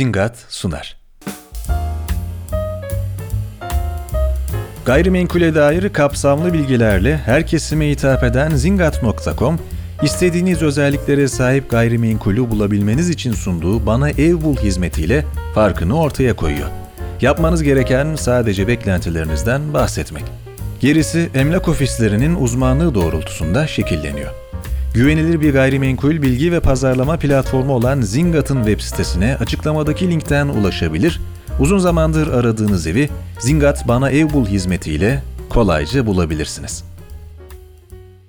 Zingat sunar. Gayrimenkule dair kapsamlı bilgilerle her kesime hitap eden zingat.com, istediğiniz özelliklere sahip gayrimenkulü bulabilmeniz için sunduğu Bana Ev Bul hizmetiyle farkını ortaya koyuyor. Yapmanız gereken sadece beklentilerinizden bahsetmek. Gerisi emlak ofislerinin uzmanlığı doğrultusunda şekilleniyor. Güvenilir bir gayrimenkul bilgi ve pazarlama platformu olan Zingat'ın web sitesine açıklamadaki linkten ulaşabilir, uzun zamandır aradığınız evi Zingat Bana Ev Bul hizmetiyle kolayca bulabilirsiniz.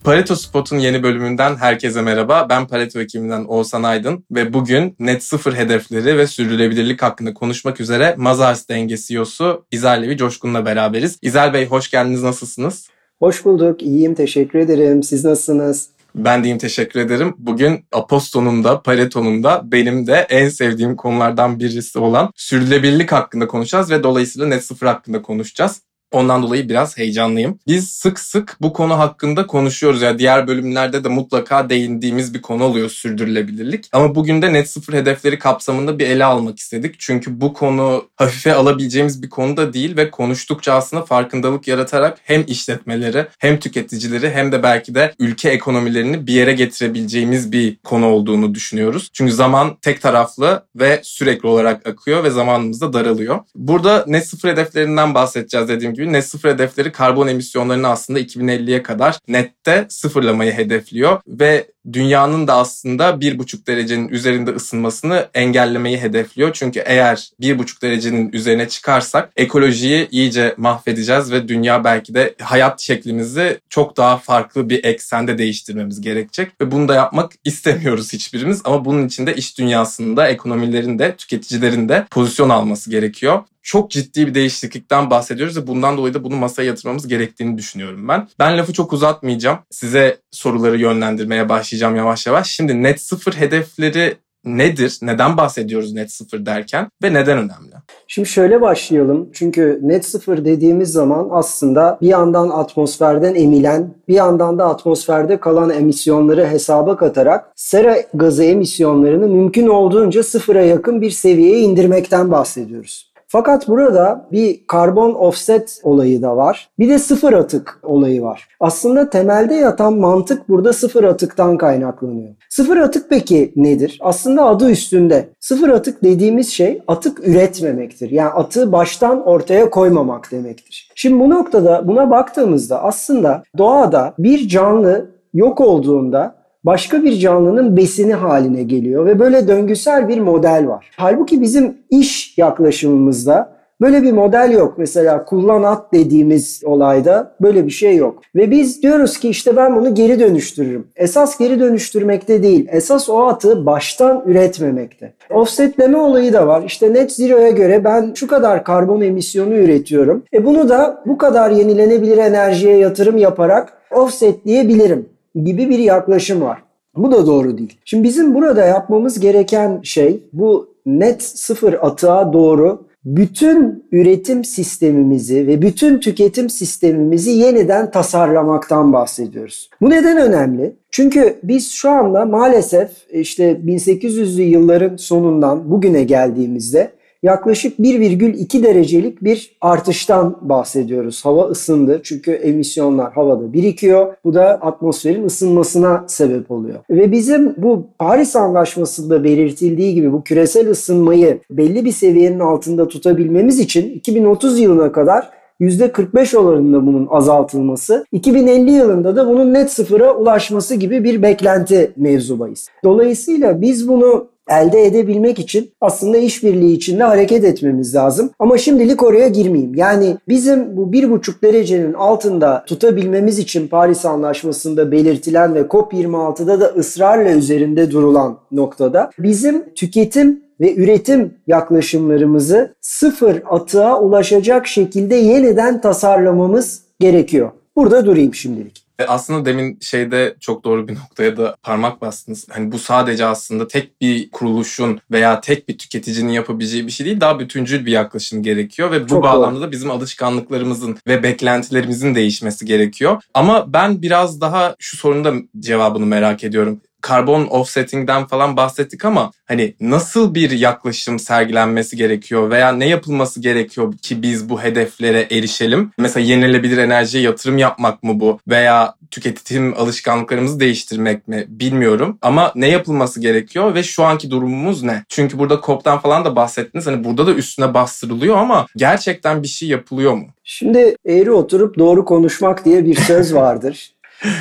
Pareto Spot'un yeni bölümünden herkese merhaba. Ben Pareto ekibinden Oğuzhan Aydın ve bugün net sıfır hedefleri ve sürdürülebilirlik hakkında konuşmak üzere Mazars Denge CEO'su İzel Levi Coşkun'la beraberiz. İzel Bey hoş geldiniz, nasılsınız? Hoş bulduk, iyiyim, teşekkür ederim. Siz nasılsınız? Ben deyim teşekkür ederim. Bugün Aposto'nun da Pareto'nun da benim de en sevdiğim konulardan birisi olan sürdürülebilirlik hakkında konuşacağız ve dolayısıyla net sıfır hakkında konuşacağız. Ondan dolayı biraz heyecanlıyım. Biz sık sık bu konu hakkında konuşuyoruz. Yani diğer bölümlerde de mutlaka değindiğimiz bir konu oluyor sürdürülebilirlik. Ama bugün de net sıfır hedefleri kapsamında bir ele almak istedik. Çünkü bu konu hafife alabileceğimiz bir konu da değil ve konuştukça aslında farkındalık yaratarak hem işletmeleri hem tüketicileri hem de belki de ülke ekonomilerini bir yere getirebileceğimiz bir konu olduğunu düşünüyoruz. Çünkü zaman tek taraflı ve sürekli olarak akıyor ve zamanımız da daralıyor. Burada net sıfır hedeflerinden bahsedeceğiz dediğim gibi gibi net sıfır hedefleri karbon emisyonlarını aslında 2050'ye kadar nette sıfırlamayı hedefliyor ve dünyanın da aslında 1,5 derecenin üzerinde ısınmasını engellemeyi hedefliyor. Çünkü eğer 1,5 derecenin üzerine çıkarsak ekolojiyi iyice mahvedeceğiz ve dünya belki de hayat şeklimizi çok daha farklı bir eksende değiştirmemiz gerekecek. Ve bunu da yapmak istemiyoruz hiçbirimiz ama bunun için de iş dünyasında, ekonomilerin de, tüketicilerin de pozisyon alması gerekiyor çok ciddi bir değişiklikten bahsediyoruz ve bundan dolayı da bunu masaya yatırmamız gerektiğini düşünüyorum ben. Ben lafı çok uzatmayacağım. Size soruları yönlendirmeye başlayacağım yavaş yavaş. Şimdi net sıfır hedefleri nedir? Neden bahsediyoruz net sıfır derken ve neden önemli? Şimdi şöyle başlayalım. Çünkü net sıfır dediğimiz zaman aslında bir yandan atmosferden emilen, bir yandan da atmosferde kalan emisyonları hesaba katarak sera gazı emisyonlarını mümkün olduğunca sıfıra yakın bir seviyeye indirmekten bahsediyoruz. Fakat burada bir karbon offset olayı da var. Bir de sıfır atık olayı var. Aslında temelde yatan mantık burada sıfır atıktan kaynaklanıyor. Sıfır atık peki nedir? Aslında adı üstünde. Sıfır atık dediğimiz şey atık üretmemektir. Yani atığı baştan ortaya koymamak demektir. Şimdi bu noktada buna baktığımızda aslında doğada bir canlı yok olduğunda başka bir canlının besini haline geliyor ve böyle döngüsel bir model var. Halbuki bizim iş yaklaşımımızda böyle bir model yok. Mesela kullan at dediğimiz olayda böyle bir şey yok. Ve biz diyoruz ki işte ben bunu geri dönüştürürüm. Esas geri dönüştürmekte değil. Esas o atı baştan üretmemekte. Offsetleme olayı da var. İşte net zero'ya göre ben şu kadar karbon emisyonu üretiyorum. E bunu da bu kadar yenilenebilir enerjiye yatırım yaparak offsetleyebilirim gibi bir yaklaşım var. Bu da doğru değil. Şimdi bizim burada yapmamız gereken şey bu net sıfır atığa doğru bütün üretim sistemimizi ve bütün tüketim sistemimizi yeniden tasarlamaktan bahsediyoruz. Bu neden önemli? Çünkü biz şu anda maalesef işte 1800'lü yılların sonundan bugüne geldiğimizde yaklaşık 1,2 derecelik bir artıştan bahsediyoruz. Hava ısındı çünkü emisyonlar havada birikiyor. Bu da atmosferin ısınmasına sebep oluyor. Ve bizim bu Paris Anlaşması'nda belirtildiği gibi bu küresel ısınmayı belli bir seviyenin altında tutabilmemiz için 2030 yılına kadar %45 oranında bunun azaltılması, 2050 yılında da bunun net sıfıra ulaşması gibi bir beklenti mevzubayız. Dolayısıyla biz bunu elde edebilmek için aslında işbirliği içinde hareket etmemiz lazım. Ama şimdilik oraya girmeyeyim. Yani bizim bu bir buçuk derecenin altında tutabilmemiz için Paris Anlaşması'nda belirtilen ve COP26'da da ısrarla üzerinde durulan noktada bizim tüketim ve üretim yaklaşımlarımızı sıfır atığa ulaşacak şekilde yeniden tasarlamamız gerekiyor. Burada durayım şimdilik. E, aslında demin şeyde çok doğru bir noktaya da parmak bastınız. Hani bu sadece aslında tek bir kuruluşun veya tek bir tüketicinin yapabileceği bir şey değil. Daha bütüncül bir yaklaşım gerekiyor ve bu çok bağlamda doğru. da bizim alışkanlıklarımızın ve beklentilerimizin değişmesi gerekiyor. Ama ben biraz daha şu sorunun da cevabını merak ediyorum karbon offsetting'den falan bahsettik ama hani nasıl bir yaklaşım sergilenmesi gerekiyor veya ne yapılması gerekiyor ki biz bu hedeflere erişelim? Mesela yenilebilir enerjiye yatırım yapmak mı bu veya tüketim alışkanlıklarımızı değiştirmek mi bilmiyorum ama ne yapılması gerekiyor ve şu anki durumumuz ne? Çünkü burada COP'tan falan da bahsettiniz. Hani burada da üstüne bastırılıyor ama gerçekten bir şey yapılıyor mu? Şimdi eğri oturup doğru konuşmak diye bir söz vardır.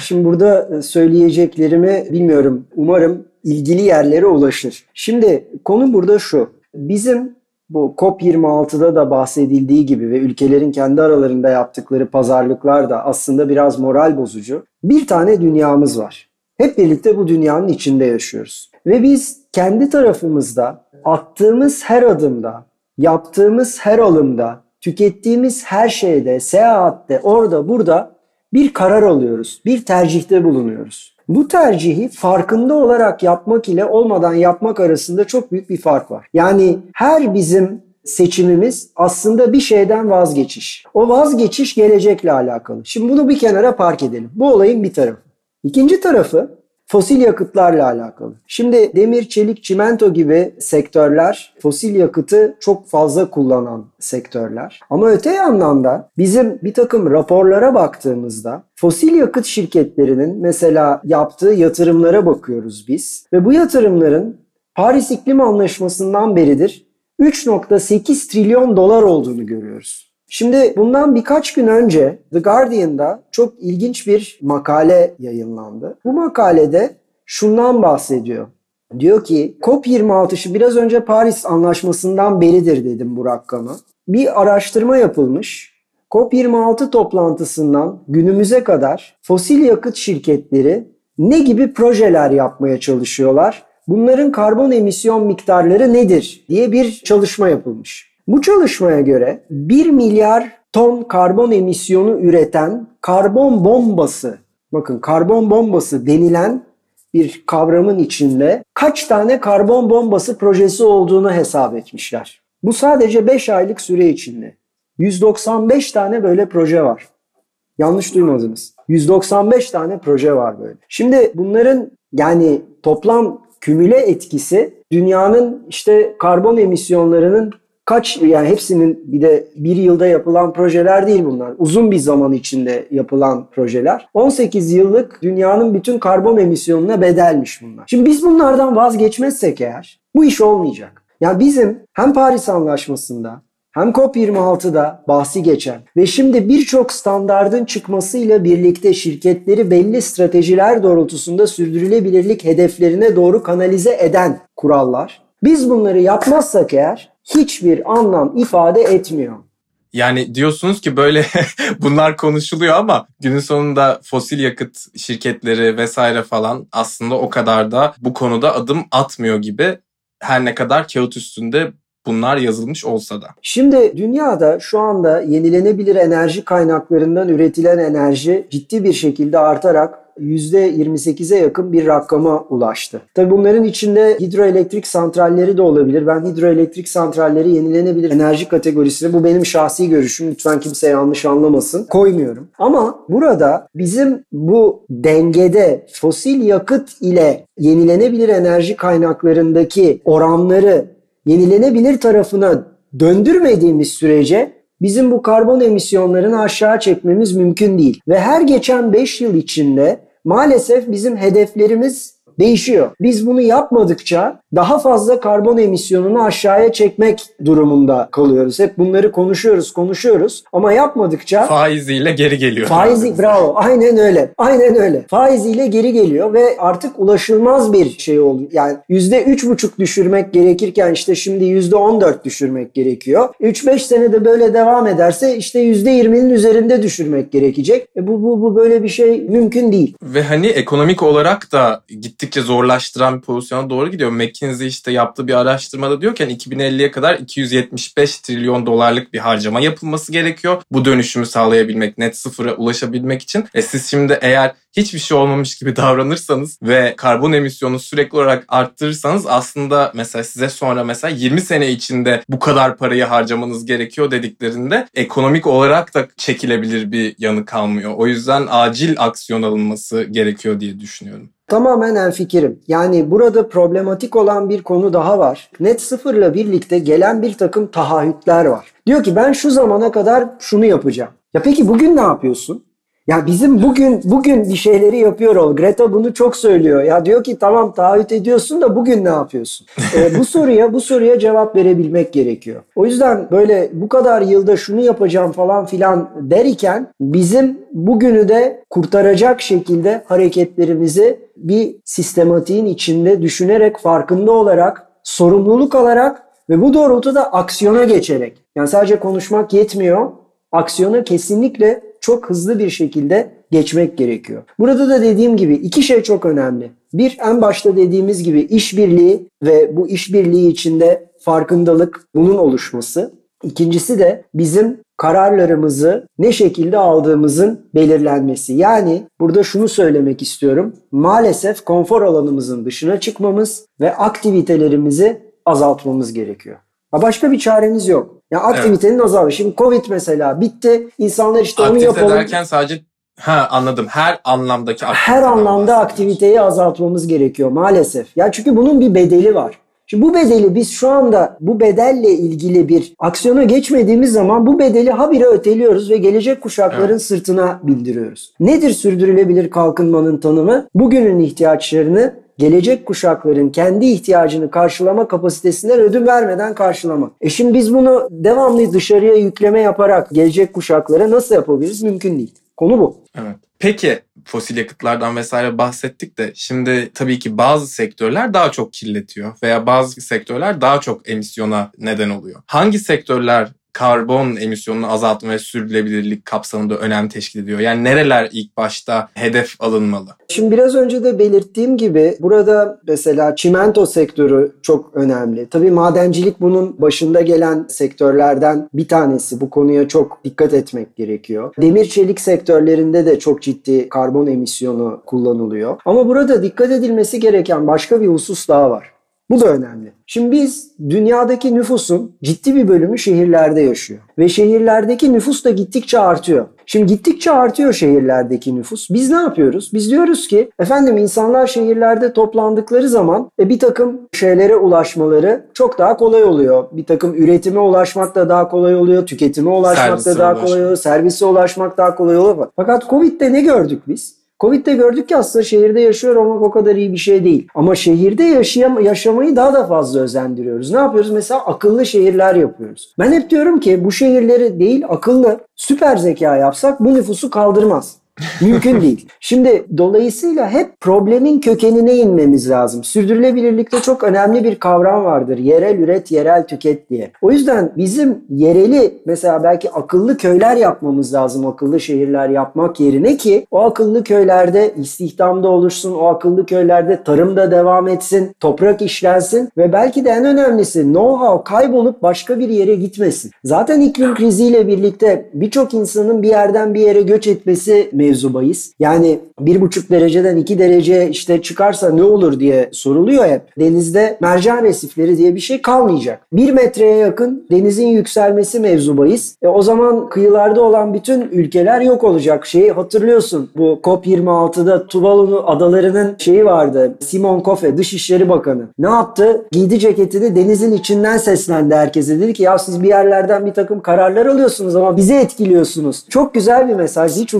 Şimdi burada e, söyleyeceklerimi bilmiyorum. Umarım ilgili yerlere ulaşır. Şimdi konu burada şu. Bizim bu COP26'da da bahsedildiği gibi ve ülkelerin kendi aralarında yaptıkları pazarlıklar da aslında biraz moral bozucu. Bir tane dünyamız var. Hep birlikte bu dünyanın içinde yaşıyoruz. Ve biz kendi tarafımızda attığımız her adımda, yaptığımız her alımda, tükettiğimiz her şeyde, seyahatte, orada, burada bir karar alıyoruz. Bir tercihte bulunuyoruz. Bu tercihi farkında olarak yapmak ile olmadan yapmak arasında çok büyük bir fark var. Yani her bizim seçimimiz aslında bir şeyden vazgeçiş. O vazgeçiş gelecekle alakalı. Şimdi bunu bir kenara park edelim. Bu olayın bir tarafı. İkinci tarafı fosil yakıtlarla alakalı. Şimdi demir, çelik, çimento gibi sektörler fosil yakıtı çok fazla kullanan sektörler. Ama öte yandan da bizim bir takım raporlara baktığımızda fosil yakıt şirketlerinin mesela yaptığı yatırımlara bakıyoruz biz. Ve bu yatırımların Paris İklim Anlaşması'ndan beridir 3.8 trilyon dolar olduğunu görüyoruz. Şimdi bundan birkaç gün önce The Guardian'da çok ilginç bir makale yayınlandı. Bu makalede şundan bahsediyor. Diyor ki COP26'şı biraz önce Paris Anlaşması'ndan beridir dedim bu rakamı. Bir araştırma yapılmış. COP26 toplantısından günümüze kadar fosil yakıt şirketleri ne gibi projeler yapmaya çalışıyorlar? Bunların karbon emisyon miktarları nedir diye bir çalışma yapılmış. Bu çalışmaya göre 1 milyar ton karbon emisyonu üreten karbon bombası, bakın karbon bombası denilen bir kavramın içinde kaç tane karbon bombası projesi olduğunu hesap etmişler. Bu sadece 5 aylık süre içinde. 195 tane böyle proje var. Yanlış duymadınız. 195 tane proje var böyle. Şimdi bunların yani toplam kümüle etkisi dünyanın işte karbon emisyonlarının kaç yani hepsinin bir de bir yılda yapılan projeler değil bunlar. Uzun bir zaman içinde yapılan projeler. 18 yıllık dünyanın bütün karbon emisyonuna bedelmiş bunlar. Şimdi biz bunlardan vazgeçmezsek eğer bu iş olmayacak. Yani bizim hem Paris Anlaşması'nda hem COP26'da bahsi geçen ve şimdi birçok standardın çıkmasıyla birlikte şirketleri belli stratejiler doğrultusunda sürdürülebilirlik hedeflerine doğru kanalize eden kurallar. Biz bunları yapmazsak eğer hiçbir anlam ifade etmiyor. Yani diyorsunuz ki böyle bunlar konuşuluyor ama günün sonunda fosil yakıt şirketleri vesaire falan aslında o kadar da bu konuda adım atmıyor gibi her ne kadar kağıt üstünde bunlar yazılmış olsa da. Şimdi dünyada şu anda yenilenebilir enerji kaynaklarından üretilen enerji ciddi bir şekilde artarak %28'e yakın bir rakama ulaştı. Tabi bunların içinde hidroelektrik santralleri de olabilir. Ben hidroelektrik santralleri yenilenebilir enerji kategorisine bu benim şahsi görüşüm. Lütfen kimse yanlış anlamasın. Koymuyorum. Ama burada bizim bu dengede fosil yakıt ile yenilenebilir enerji kaynaklarındaki oranları yenilenebilir tarafına döndürmediğimiz sürece bizim bu karbon emisyonlarını aşağı çekmemiz mümkün değil. Ve her geçen 5 yıl içinde maalesef bizim hedeflerimiz değişiyor. Biz bunu yapmadıkça daha fazla karbon emisyonunu aşağıya çekmek durumunda kalıyoruz. Hep bunları konuşuyoruz, konuşuyoruz ama yapmadıkça faiziyle geri geliyor. Faizi bravo. Aynen öyle. Aynen öyle. Faiziyle geri geliyor ve artık ulaşılmaz bir şey oldu. Yani %3,5 düşürmek gerekirken işte şimdi %14 düşürmek gerekiyor. 3-5 senede böyle devam ederse işte %20'nin üzerinde düşürmek gerekecek. E bu, bu, bu böyle bir şey mümkün değil. Ve hani ekonomik olarak da gittikçe zorlaştıran bir pozisyona doğru gidiyor. McKinsey işte yaptığı bir araştırmada diyor ki 2050'ye kadar 275 trilyon dolarlık bir harcama yapılması gerekiyor. Bu dönüşümü sağlayabilmek, net sıfıra ulaşabilmek için. E siz şimdi eğer hiçbir şey olmamış gibi davranırsanız ve karbon emisyonu sürekli olarak arttırırsanız aslında mesela size sonra mesela 20 sene içinde bu kadar parayı harcamanız gerekiyor dediklerinde ekonomik olarak da çekilebilir bir yanı kalmıyor. O yüzden acil aksiyon alınması gerekiyor diye düşünüyorum. Tamamen en fikrim. Yani burada problematik olan bir konu daha var. Net sıfırla birlikte gelen bir takım taahhütler var. Diyor ki ben şu zamana kadar şunu yapacağım. Ya peki bugün ne yapıyorsun? Ya bizim bugün bugün bir şeyleri yapıyor ol. Greta bunu çok söylüyor. Ya diyor ki tamam taahhüt ediyorsun da bugün ne yapıyorsun? Ee, bu soruya bu soruya cevap verebilmek gerekiyor. O yüzden böyle bu kadar yılda şunu yapacağım falan filan derken bizim bugünü de kurtaracak şekilde hareketlerimizi bir sistematiğin içinde düşünerek farkında olarak sorumluluk alarak ve bu doğrultuda aksiyona geçerek yani sadece konuşmak yetmiyor aksiyona kesinlikle çok hızlı bir şekilde geçmek gerekiyor. Burada da dediğim gibi iki şey çok önemli. Bir en başta dediğimiz gibi işbirliği ve bu işbirliği içinde farkındalık bunun oluşması. İkincisi de bizim kararlarımızı ne şekilde aldığımızın belirlenmesi. Yani burada şunu söylemek istiyorum. Maalesef konfor alanımızın dışına çıkmamız ve aktivitelerimizi azaltmamız gerekiyor. Başka bir çaremiz yok. Ya aktivitenin evet. azalması. Şimdi Covid mesela bitti. İnsanlar işte Aktivite onu yapalım. derken sadece Ha anladım. Her anlamdaki Her anlamda aktiviteyi azaltmamız gerekiyor maalesef. Ya çünkü bunun bir bedeli var. Şimdi bu bedeli biz şu anda bu bedelle ilgili bir aksiyona geçmediğimiz zaman bu bedeli habire öteliyoruz ve gelecek kuşakların evet. sırtına bildiriyoruz. Nedir sürdürülebilir kalkınmanın tanımı? Bugünün ihtiyaçlarını gelecek kuşakların kendi ihtiyacını karşılama kapasitesinden ödün vermeden karşılamak. E şimdi biz bunu devamlı dışarıya yükleme yaparak gelecek kuşaklara nasıl yapabiliriz? Mümkün değil. Konu bu. Evet. Peki fosil yakıtlardan vesaire bahsettik de şimdi tabii ki bazı sektörler daha çok kirletiyor veya bazı sektörler daha çok emisyona neden oluyor. Hangi sektörler karbon emisyonunu azaltma ve sürdürülebilirlik kapsamında önem teşkil ediyor? Yani nereler ilk başta hedef alınmalı? Şimdi biraz önce de belirttiğim gibi burada mesela çimento sektörü çok önemli. Tabii madencilik bunun başında gelen sektörlerden bir tanesi. Bu konuya çok dikkat etmek gerekiyor. Demir çelik sektörlerinde de çok ciddi karbon emisyonu kullanılıyor. Ama burada dikkat edilmesi gereken başka bir husus daha var. Bu da önemli. Şimdi biz dünyadaki nüfusun ciddi bir bölümü şehirlerde yaşıyor. Ve şehirlerdeki nüfus da gittikçe artıyor. Şimdi gittikçe artıyor şehirlerdeki nüfus. Biz ne yapıyoruz? Biz diyoruz ki efendim insanlar şehirlerde toplandıkları zaman e, bir takım şeylere ulaşmaları çok daha kolay oluyor. Bir takım üretime ulaşmak da daha kolay oluyor. Tüketime ulaşmak da daha kolay oluyor. Servise ulaşmak daha kolay oluyor. Fakat Covid'de ne gördük biz? Covid'de gördük ki aslında şehirde yaşıyor olmak o kadar iyi bir şey değil. Ama şehirde yaşayam yaşamayı daha da fazla özendiriyoruz. Ne yapıyoruz? Mesela akıllı şehirler yapıyoruz. Ben hep diyorum ki bu şehirleri değil akıllı süper zeka yapsak bu nüfusu kaldırmaz. Mümkün değil. Şimdi dolayısıyla hep problemin kökenine inmemiz lazım. Sürdürülebilirlikte çok önemli bir kavram vardır. Yerel üret, yerel tüket diye. O yüzden bizim yereli mesela belki akıllı köyler yapmamız lazım. Akıllı şehirler yapmak yerine ki o akıllı köylerde istihdamda oluşsun. O akıllı köylerde tarımda devam etsin. Toprak işlensin ve belki de en önemlisi know-how kaybolup başka bir yere gitmesin. Zaten iklim kriziyle birlikte birçok insanın bir yerden bir yere göç etmesi mevzu bahis. Yani bir buçuk dereceden iki derece işte çıkarsa ne olur diye soruluyor hep. Denizde mercan resifleri diye bir şey kalmayacak. Bir metreye yakın denizin yükselmesi mevzu bahis. E o zaman kıyılarda olan bütün ülkeler yok olacak. Şeyi hatırlıyorsun bu COP26'da Tuvalu adalarının şeyi vardı. Simon Kofe Dışişleri Bakanı. Ne yaptı? Giydi ceketini denizin içinden seslendi herkese. Dedi ki ya siz bir yerlerden bir takım kararlar alıyorsunuz ama bizi etkiliyorsunuz. Çok güzel bir mesaj. Hiç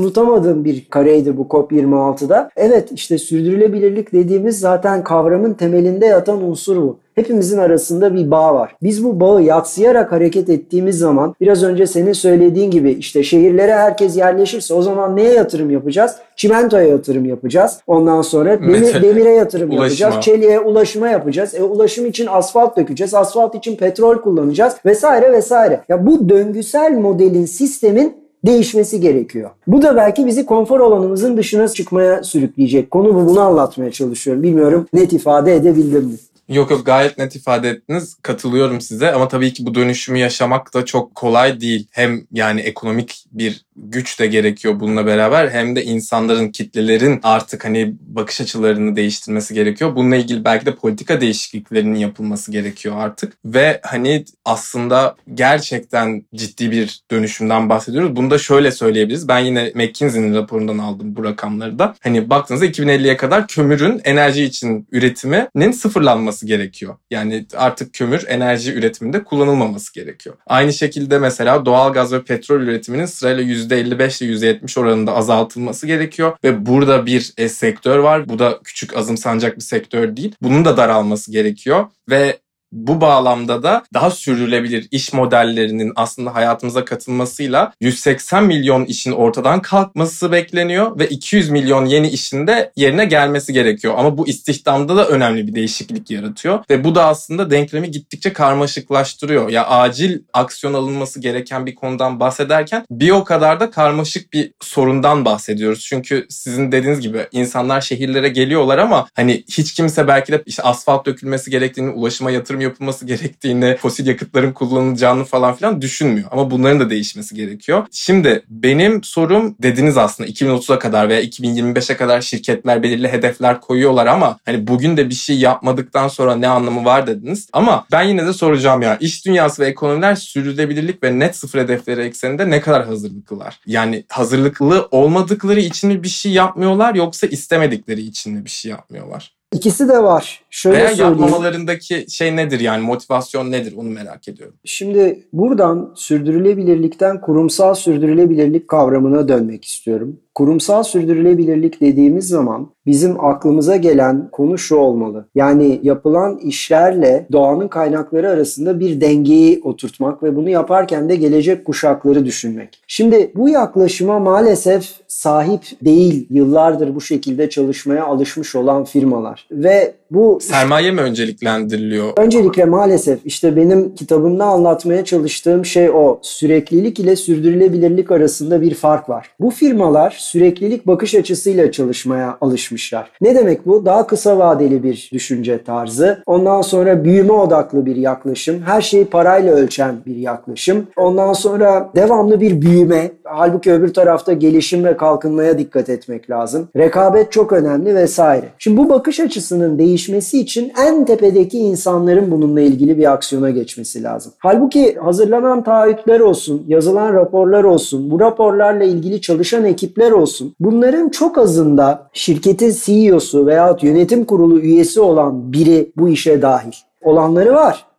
bir kareydi bu COP26'da. Evet işte sürdürülebilirlik dediğimiz zaten kavramın temelinde yatan unsur bu. Hepimizin arasında bir bağ var. Biz bu bağı yatsıyarak hareket ettiğimiz zaman biraz önce senin söylediğin gibi işte şehirlere herkes yerleşirse o zaman neye yatırım yapacağız? Çimentoya yatırım yapacağız. Ondan sonra demir, demire yatırım yapacağız. Çeliğe ulaşıma yapacağız. E, ulaşım için asfalt dökeceğiz. Asfalt için petrol kullanacağız vesaire vesaire. Ya bu döngüsel modelin sistemin değişmesi gerekiyor. Bu da belki bizi konfor alanımızın dışına çıkmaya sürükleyecek. Konu bu bunu anlatmaya çalışıyorum. Bilmiyorum net ifade edebildim mi? Yok yok gayet net ifade ettiniz. Katılıyorum size ama tabii ki bu dönüşümü yaşamak da çok kolay değil. Hem yani ekonomik bir güç de gerekiyor bununla beraber hem de insanların, kitlelerin artık hani bakış açılarını değiştirmesi gerekiyor. Bununla ilgili belki de politika değişikliklerinin yapılması gerekiyor artık. Ve hani aslında gerçekten ciddi bir dönüşümden bahsediyoruz. Bunu da şöyle söyleyebiliriz. Ben yine McKinsey'nin raporundan aldım bu rakamları da. Hani baktığınızda 2050'ye kadar kömürün enerji için üretiminin sıfırlanması gerekiyor. Yani artık kömür enerji üretiminde kullanılmaması gerekiyor. Aynı şekilde mesela doğal gaz ve petrol üretiminin sırayla %55 ile %70 oranında azaltılması gerekiyor. Ve burada bir e, sektör var. Bu da küçük azımsanacak bir sektör değil. Bunun da daralması gerekiyor. Ve bu bağlamda da daha sürdürülebilir iş modellerinin aslında hayatımıza katılmasıyla 180 milyon işin ortadan kalkması bekleniyor ve 200 milyon yeni işin de yerine gelmesi gerekiyor. Ama bu istihdamda da önemli bir değişiklik yaratıyor ve bu da aslında denklemi gittikçe karmaşıklaştırıyor. Ya acil aksiyon alınması gereken bir konudan bahsederken bir o kadar da karmaşık bir sorundan bahsediyoruz. Çünkü sizin dediğiniz gibi insanlar şehirlere geliyorlar ama hani hiç kimse belki de işte asfalt dökülmesi gerektiğini, ulaşıma yatırım yapılması gerektiğini, fosil yakıtların kullanılacağını falan filan düşünmüyor. Ama bunların da değişmesi gerekiyor. Şimdi benim sorum dediniz aslında 2030'a kadar veya 2025'e kadar şirketler belirli hedefler koyuyorlar ama hani bugün de bir şey yapmadıktan sonra ne anlamı var dediniz. Ama ben yine de soracağım ya iş dünyası ve ekonomiler sürdürülebilirlik ve net sıfır hedefleri ekseninde ne kadar hazırlıklılar? Yani hazırlıklı olmadıkları için mi bir şey yapmıyorlar yoksa istemedikleri için mi bir şey yapmıyorlar? İkisi de var. Şöyle Veya söyleyeyim. yapmamalarındaki şey nedir yani motivasyon nedir onu merak ediyorum. Şimdi buradan sürdürülebilirlikten kurumsal sürdürülebilirlik kavramına dönmek istiyorum. Kurumsal sürdürülebilirlik dediğimiz zaman bizim aklımıza gelen konu şu olmalı. Yani yapılan işlerle doğanın kaynakları arasında bir dengeyi oturtmak ve bunu yaparken de gelecek kuşakları düşünmek. Şimdi bu yaklaşıma maalesef sahip değil yıllardır bu şekilde çalışmaya alışmış olan firmalar ve bu Sermaye mi önceliklendiriliyor? Öncelikle maalesef işte benim kitabımda anlatmaya çalıştığım şey o. Süreklilik ile sürdürülebilirlik arasında bir fark var. Bu firmalar süreklilik bakış açısıyla çalışmaya alışmışlar. Ne demek bu? Daha kısa vadeli bir düşünce tarzı. Ondan sonra büyüme odaklı bir yaklaşım. Her şeyi parayla ölçen bir yaklaşım. Ondan sonra devamlı bir büyüme. Halbuki öbür tarafta gelişim ve kalkınmaya dikkat etmek lazım. Rekabet çok önemli vesaire. Şimdi bu bakış açısının değişmesi için en tepedeki insanların bununla ilgili bir aksiyona geçmesi lazım. Halbuki hazırlanan taahhütler olsun, yazılan raporlar olsun, bu raporlarla ilgili çalışan ekipler olsun. Bunların çok azında şirketin CEO'su veya yönetim kurulu üyesi olan biri bu işe dahil. Olanları var.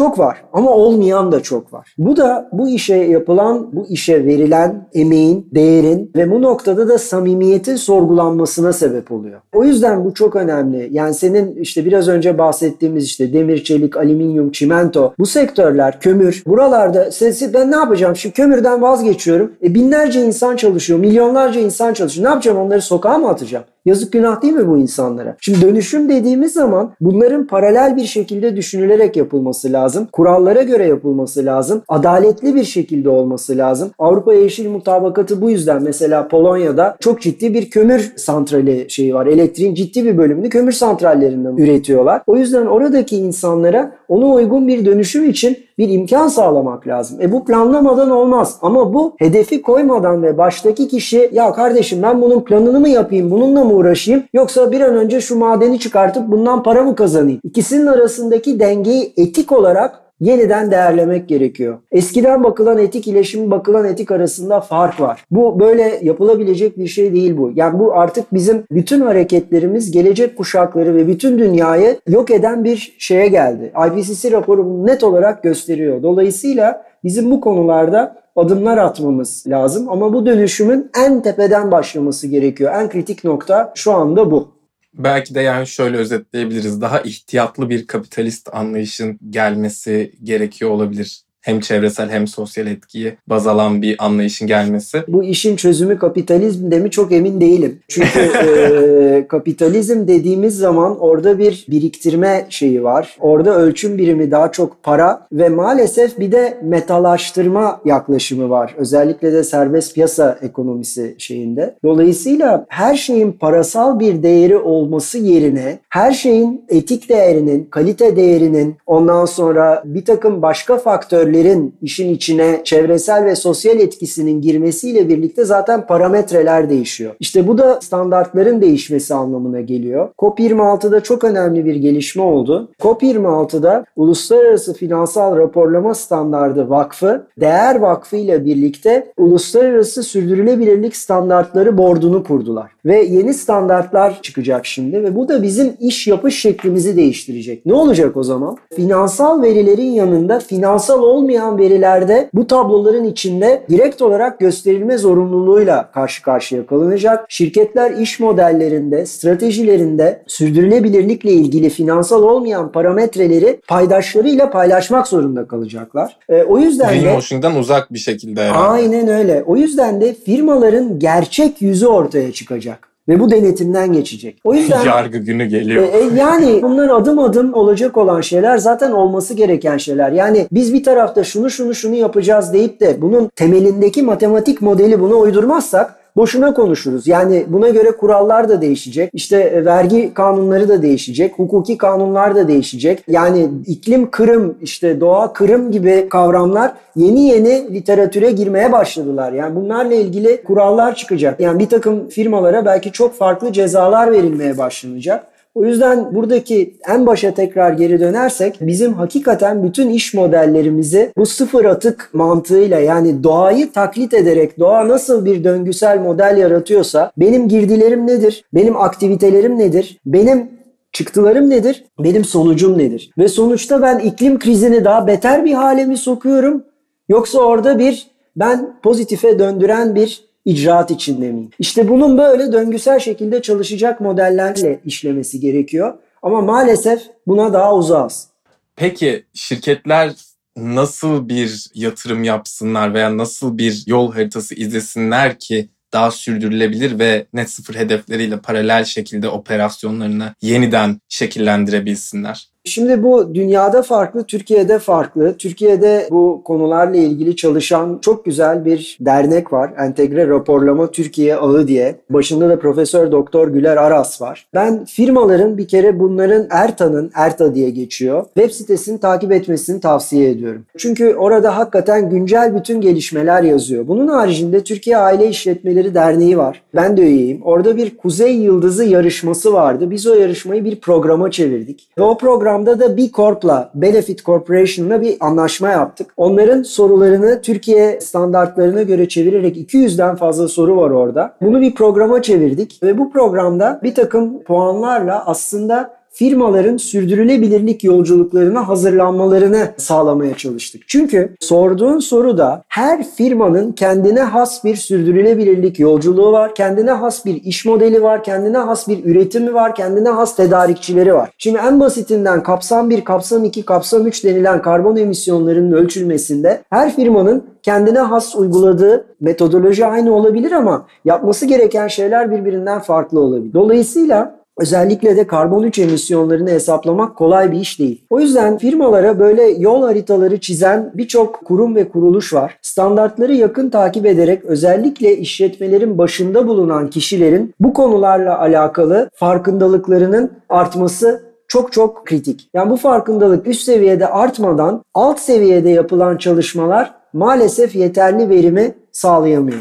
Çok var ama olmayan da çok var. Bu da bu işe yapılan, bu işe verilen emeğin, değerin ve bu noktada da samimiyetin sorgulanmasına sebep oluyor. O yüzden bu çok önemli. Yani senin işte biraz önce bahsettiğimiz işte demir, çelik, alüminyum, çimento bu sektörler, kömür. Buralarda siz, ben ne yapacağım? Şimdi kömürden vazgeçiyorum. E binlerce insan çalışıyor, milyonlarca insan çalışıyor. Ne yapacağım? Onları sokağa mı atacağım? Yazık günah değil mi bu insanlara? Şimdi dönüşüm dediğimiz zaman bunların paralel bir şekilde düşünülerek yapılması lazım. Kurallara göre yapılması lazım. Adaletli bir şekilde olması lazım. Avrupa Yeşil Mutabakatı bu yüzden mesela Polonya'da çok ciddi bir kömür santrali şeyi var. Elektriğin ciddi bir bölümünü kömür santrallerinden üretiyorlar. O yüzden oradaki insanlara ona uygun bir dönüşüm için bir imkan sağlamak lazım. E bu planlamadan olmaz ama bu hedefi koymadan ve baştaki kişi ya kardeşim ben bunun planını mı yapayım bununla mı uğraşayım yoksa bir an önce şu madeni çıkartıp bundan para mı kazanayım? İkisinin arasındaki dengeyi etik olarak yeniden değerlemek gerekiyor. Eskiden bakılan etik ile şimdi bakılan etik arasında fark var. Bu böyle yapılabilecek bir şey değil bu. Yani bu artık bizim bütün hareketlerimiz gelecek kuşakları ve bütün dünyayı yok eden bir şeye geldi. IPCC raporu bunu net olarak gösteriyor. Dolayısıyla bizim bu konularda adımlar atmamız lazım ama bu dönüşümün en tepeden başlaması gerekiyor. En kritik nokta şu anda bu. Belki de yani şöyle özetleyebiliriz. Daha ihtiyatlı bir kapitalist anlayışın gelmesi gerekiyor olabilir hem çevresel hem sosyal etkiyi baz alan bir anlayışın gelmesi. Bu işin çözümü kapitalizmde mi çok emin değilim. Çünkü e, kapitalizm dediğimiz zaman orada bir biriktirme şeyi var. Orada ölçüm birimi daha çok para ve maalesef bir de metalaştırma yaklaşımı var. Özellikle de serbest piyasa ekonomisi şeyinde. Dolayısıyla her şeyin parasal bir değeri olması yerine her şeyin etik değerinin, kalite değerinin ondan sonra bir takım başka faktörlerin işin içine çevresel ve sosyal etkisinin girmesiyle birlikte zaten parametreler değişiyor. İşte bu da standartların değişmesi anlamına geliyor. COP26'da çok önemli bir gelişme oldu. COP26'da Uluslararası Finansal Raporlama Standardı Vakfı, Değer Vakfı ile birlikte Uluslararası Sürdürülebilirlik Standartları Bordunu kurdular. Ve yeni standartlar çıkacak şimdi ve bu da bizim iş yapış şeklimizi değiştirecek. Ne olacak o zaman? Finansal verilerin yanında finansal olmayan verilerde bu tabloların içinde direkt olarak gösterilme zorunluluğuyla karşı karşıya kalınacak. Şirketler iş modellerinde, stratejilerinde sürdürülebilirlikle ilgili finansal olmayan parametreleri paydaşlarıyla paylaşmak zorunda kalacaklar. E, o yüzden de Greenwashing'dan uzak bir şekilde herhalde. Aynen öyle. O yüzden de firmaların gerçek yüzü ortaya çıkacak. Ve bu denetimden geçecek. O yüzden Yargı günü geliyor. e, e, yani bunlar adım adım olacak olan şeyler zaten olması gereken şeyler. Yani biz bir tarafta şunu şunu şunu yapacağız deyip de bunun temelindeki matematik modeli buna uydurmazsak boşuna konuşuruz. Yani buna göre kurallar da değişecek. İşte e, vergi kanunları da değişecek. Hukuki kanunlar da değişecek. Yani iklim kırım, işte doğa kırım gibi kavramlar yeni yeni literatüre girmeye başladılar. Yani bunlarla ilgili kurallar çıkacak. Yani bir takım firmalara belki çok farklı cezalar verilmeye başlanacak. O yüzden buradaki en başa tekrar geri dönersek bizim hakikaten bütün iş modellerimizi bu sıfır atık mantığıyla yani doğayı taklit ederek doğa nasıl bir döngüsel model yaratıyorsa benim girdilerim nedir? Benim aktivitelerim nedir? Benim çıktılarım nedir? Benim sonucum nedir? Ve sonuçta ben iklim krizini daha beter bir hale mi sokuyorum? Yoksa orada bir ben pozitife döndüren bir icraat içinde miyim? İşte bunun böyle döngüsel şekilde çalışacak modellerle işlemesi gerekiyor. Ama maalesef buna daha uzağız. Peki şirketler nasıl bir yatırım yapsınlar veya nasıl bir yol haritası izlesinler ki daha sürdürülebilir ve net sıfır hedefleriyle paralel şekilde operasyonlarını yeniden şekillendirebilsinler? Şimdi bu dünyada farklı, Türkiye'de farklı. Türkiye'de bu konularla ilgili çalışan çok güzel bir dernek var. Entegre Raporlama Türkiye Ağı diye. Başında da Profesör Doktor Güler Aras var. Ben firmaların bir kere bunların ERTA'nın, ERTA diye geçiyor, web sitesini takip etmesini tavsiye ediyorum. Çünkü orada hakikaten güncel bütün gelişmeler yazıyor. Bunun haricinde Türkiye Aile İşletmeleri Derneği var. Ben de üyeyim. Orada bir Kuzey Yıldızı yarışması vardı. Biz o yarışmayı bir programa çevirdik. Ve o program programda da B Corp'la, Benefit Corporation'la bir anlaşma yaptık. Onların sorularını Türkiye standartlarına göre çevirerek 200'den fazla soru var orada. Bunu bir programa çevirdik ve bu programda bir takım puanlarla aslında firmaların sürdürülebilirlik yolculuklarına hazırlanmalarını sağlamaya çalıştık. Çünkü sorduğun soruda her firmanın kendine has bir sürdürülebilirlik yolculuğu var, kendine has bir iş modeli var, kendine has bir üretimi var, kendine has tedarikçileri var. Şimdi en basitinden kapsam 1, kapsam 2, kapsam 3 denilen karbon emisyonlarının ölçülmesinde her firmanın kendine has uyguladığı metodoloji aynı olabilir ama yapması gereken şeyler birbirinden farklı olabilir. Dolayısıyla Özellikle de karbon 3 emisyonlarını hesaplamak kolay bir iş değil. O yüzden firmalara böyle yol haritaları çizen birçok kurum ve kuruluş var. Standartları yakın takip ederek özellikle işletmelerin başında bulunan kişilerin bu konularla alakalı farkındalıklarının artması çok çok kritik. Yani bu farkındalık üst seviyede artmadan alt seviyede yapılan çalışmalar maalesef yeterli verimi sağlayamıyor.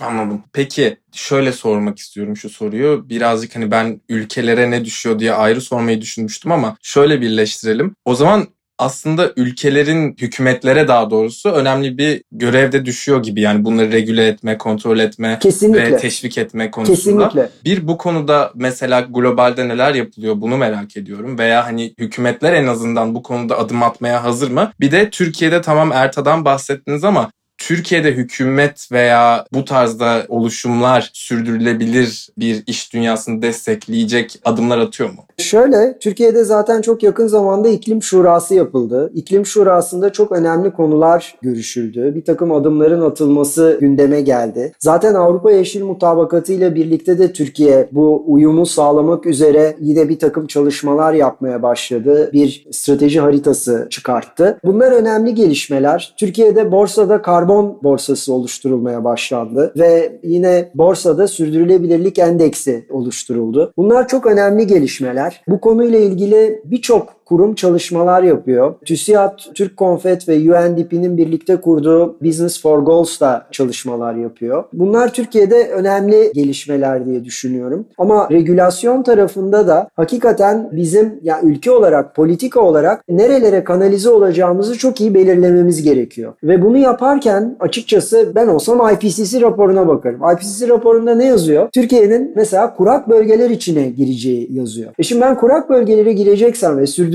Anladım. Peki şöyle sormak istiyorum şu soruyu. Birazcık hani ben ülkelere ne düşüyor diye ayrı sormayı düşünmüştüm ama şöyle birleştirelim. O zaman aslında ülkelerin hükümetlere daha doğrusu önemli bir görevde düşüyor gibi. Yani bunları regüle etme, kontrol etme Kesinlikle. ve teşvik etme konusunda. Kesinlikle. Bir bu konuda mesela globalde neler yapılıyor bunu merak ediyorum. Veya hani hükümetler en azından bu konuda adım atmaya hazır mı? Bir de Türkiye'de tamam ERTA'dan bahsettiniz ama Türkiye'de hükümet veya bu tarzda oluşumlar sürdürülebilir bir iş dünyasını destekleyecek adımlar atıyor mu? Şöyle, Türkiye'de zaten çok yakın zamanda iklim şurası yapıldı. İklim şurasında çok önemli konular görüşüldü. Bir takım adımların atılması gündeme geldi. Zaten Avrupa Yeşil Mutabakatı ile birlikte de Türkiye bu uyumu sağlamak üzere yine bir takım çalışmalar yapmaya başladı. Bir strateji haritası çıkarttı. Bunlar önemli gelişmeler. Türkiye'de borsada karbon borsası oluşturulmaya başlandı ve yine borsada sürdürülebilirlik endeksi oluşturuldu. Bunlar çok önemli gelişmeler. Bu konuyla ilgili birçok kurum çalışmalar yapıyor. TÜSİAD, Türk Konfet ve UNDP'nin birlikte kurduğu Business for Goals da çalışmalar yapıyor. Bunlar Türkiye'de önemli gelişmeler diye düşünüyorum. Ama regülasyon tarafında da hakikaten bizim ya ülke olarak, politika olarak nerelere kanalize olacağımızı çok iyi belirlememiz gerekiyor. Ve bunu yaparken açıkçası ben olsam IPCC raporuna bakarım. IPCC raporunda ne yazıyor? Türkiye'nin mesela kurak bölgeler içine gireceği yazıyor. E şimdi ben kurak bölgelere gireceksem ve sürdürülebilirlik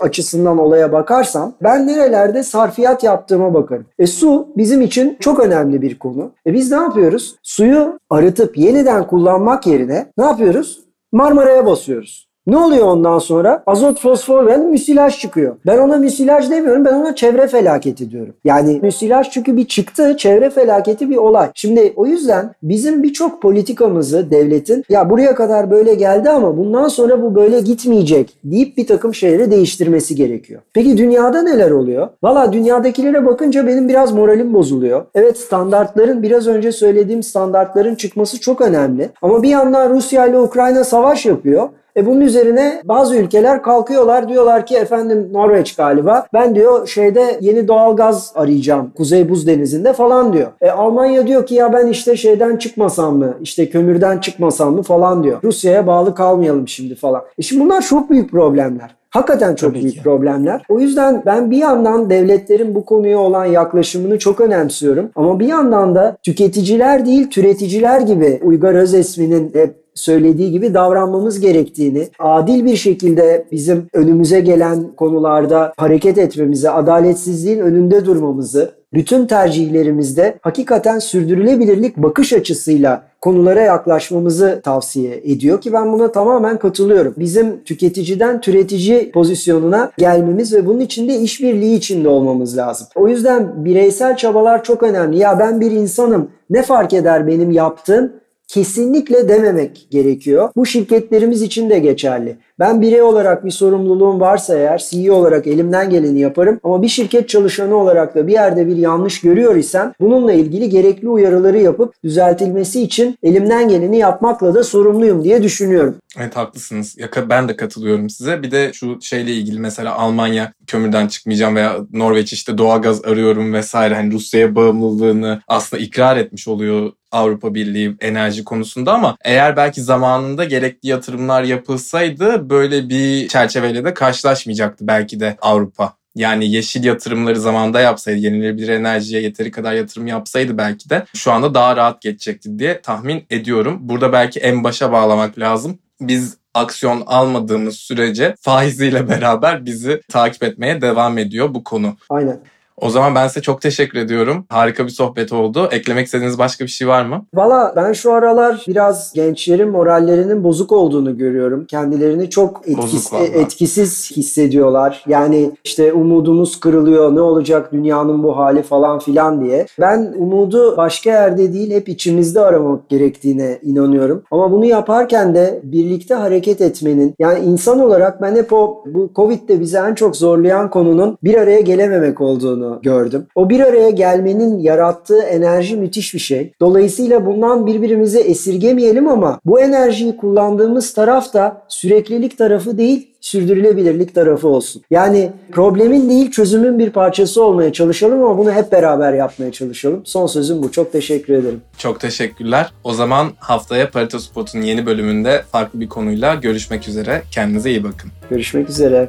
açısından olaya bakarsam ben nerelerde sarfiyat yaptığıma bakarım. E su bizim için çok önemli bir konu. E biz ne yapıyoruz? Suyu arıtıp yeniden kullanmak yerine ne yapıyoruz? Marmara'ya basıyoruz. Ne oluyor ondan sonra? Azot, fosfor ve müsilaj çıkıyor. Ben ona müsilaj demiyorum, ben ona çevre felaketi diyorum. Yani müsilaj çünkü bir çıktı, çevre felaketi bir olay. Şimdi o yüzden bizim birçok politikamızı devletin ya buraya kadar böyle geldi ama bundan sonra bu böyle gitmeyecek deyip bir takım şeyleri değiştirmesi gerekiyor. Peki dünyada neler oluyor? Valla dünyadakilere bakınca benim biraz moralim bozuluyor. Evet standartların biraz önce söylediğim standartların çıkması çok önemli. Ama bir yandan Rusya ile Ukrayna savaş yapıyor. E bunun üzerine bazı ülkeler kalkıyorlar diyorlar ki efendim Norveç galiba ben diyor şeyde yeni doğal gaz arayacağım Kuzey Buz Denizi'nde falan diyor. E Almanya diyor ki ya ben işte şeyden çıkmasam mı işte kömürden çıkmasam mı falan diyor. Rusya'ya bağlı kalmayalım şimdi falan. E şimdi bunlar çok büyük problemler. Hakikaten çok Tabii büyük ki. problemler. O yüzden ben bir yandan devletlerin bu konuya olan yaklaşımını çok önemsiyorum. Ama bir yandan da tüketiciler değil türeticiler gibi Uygar Özesmi'nin hep söylediği gibi davranmamız gerektiğini, adil bir şekilde bizim önümüze gelen konularda hareket etmemizi, adaletsizliğin önünde durmamızı, bütün tercihlerimizde hakikaten sürdürülebilirlik bakış açısıyla konulara yaklaşmamızı tavsiye ediyor ki ben buna tamamen katılıyorum. Bizim tüketiciden türetici pozisyonuna gelmemiz ve bunun için de işbirliği içinde olmamız lazım. O yüzden bireysel çabalar çok önemli. Ya ben bir insanım ne fark eder benim yaptığım? Kesinlikle dememek gerekiyor. Bu şirketlerimiz için de geçerli. Ben birey olarak bir sorumluluğum varsa eğer CEO olarak elimden geleni yaparım ama bir şirket çalışanı olarak da bir yerde bir yanlış görüyor isem bununla ilgili gerekli uyarıları yapıp düzeltilmesi için elimden geleni yapmakla da sorumluyum diye düşünüyorum. Evet haklısınız. Ben de katılıyorum size. Bir de şu şeyle ilgili mesela Almanya kömürden çıkmayacağım veya Norveç işte doğalgaz arıyorum vesaire. Hani Rusya'ya bağımlılığını aslında ikrar etmiş oluyor Avrupa Birliği enerji konusunda ama eğer belki zamanında gerekli yatırımlar yapılsaydı böyle bir çerçeveyle de karşılaşmayacaktı belki de Avrupa. Yani yeşil yatırımları zamanında yapsaydı, yenilenebilir enerjiye yeteri kadar yatırım yapsaydı belki de şu anda daha rahat geçecekti diye tahmin ediyorum. Burada belki en başa bağlamak lazım. Biz aksiyon almadığımız sürece faiziyle beraber bizi takip etmeye devam ediyor bu konu. Aynen. O zaman ben size çok teşekkür ediyorum. Harika bir sohbet oldu. Eklemek istediğiniz başka bir şey var mı? Valla ben şu aralar biraz gençlerin morallerinin bozuk olduğunu görüyorum. Kendilerini çok etkis- etkisiz hissediyorlar. Yani işte umudumuz kırılıyor ne olacak dünyanın bu hali falan filan diye. Ben umudu başka yerde değil hep içimizde aramak gerektiğine inanıyorum. Ama bunu yaparken de birlikte hareket etmenin yani insan olarak ben hep o bu Covid'de bizi en çok zorlayan konunun bir araya gelememek olduğunu gördüm. O bir araya gelmenin yarattığı enerji müthiş bir şey. Dolayısıyla bundan birbirimize esirgemeyelim ama bu enerjiyi kullandığımız taraf da süreklilik tarafı değil sürdürülebilirlik tarafı olsun. Yani problemin değil çözümün bir parçası olmaya çalışalım ama bunu hep beraber yapmaya çalışalım. Son sözüm bu. Çok teşekkür ederim. Çok teşekkürler. O zaman haftaya Parito Spot'un yeni bölümünde farklı bir konuyla görüşmek üzere. Kendinize iyi bakın. Görüşmek üzere.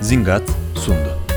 Zingat sundu.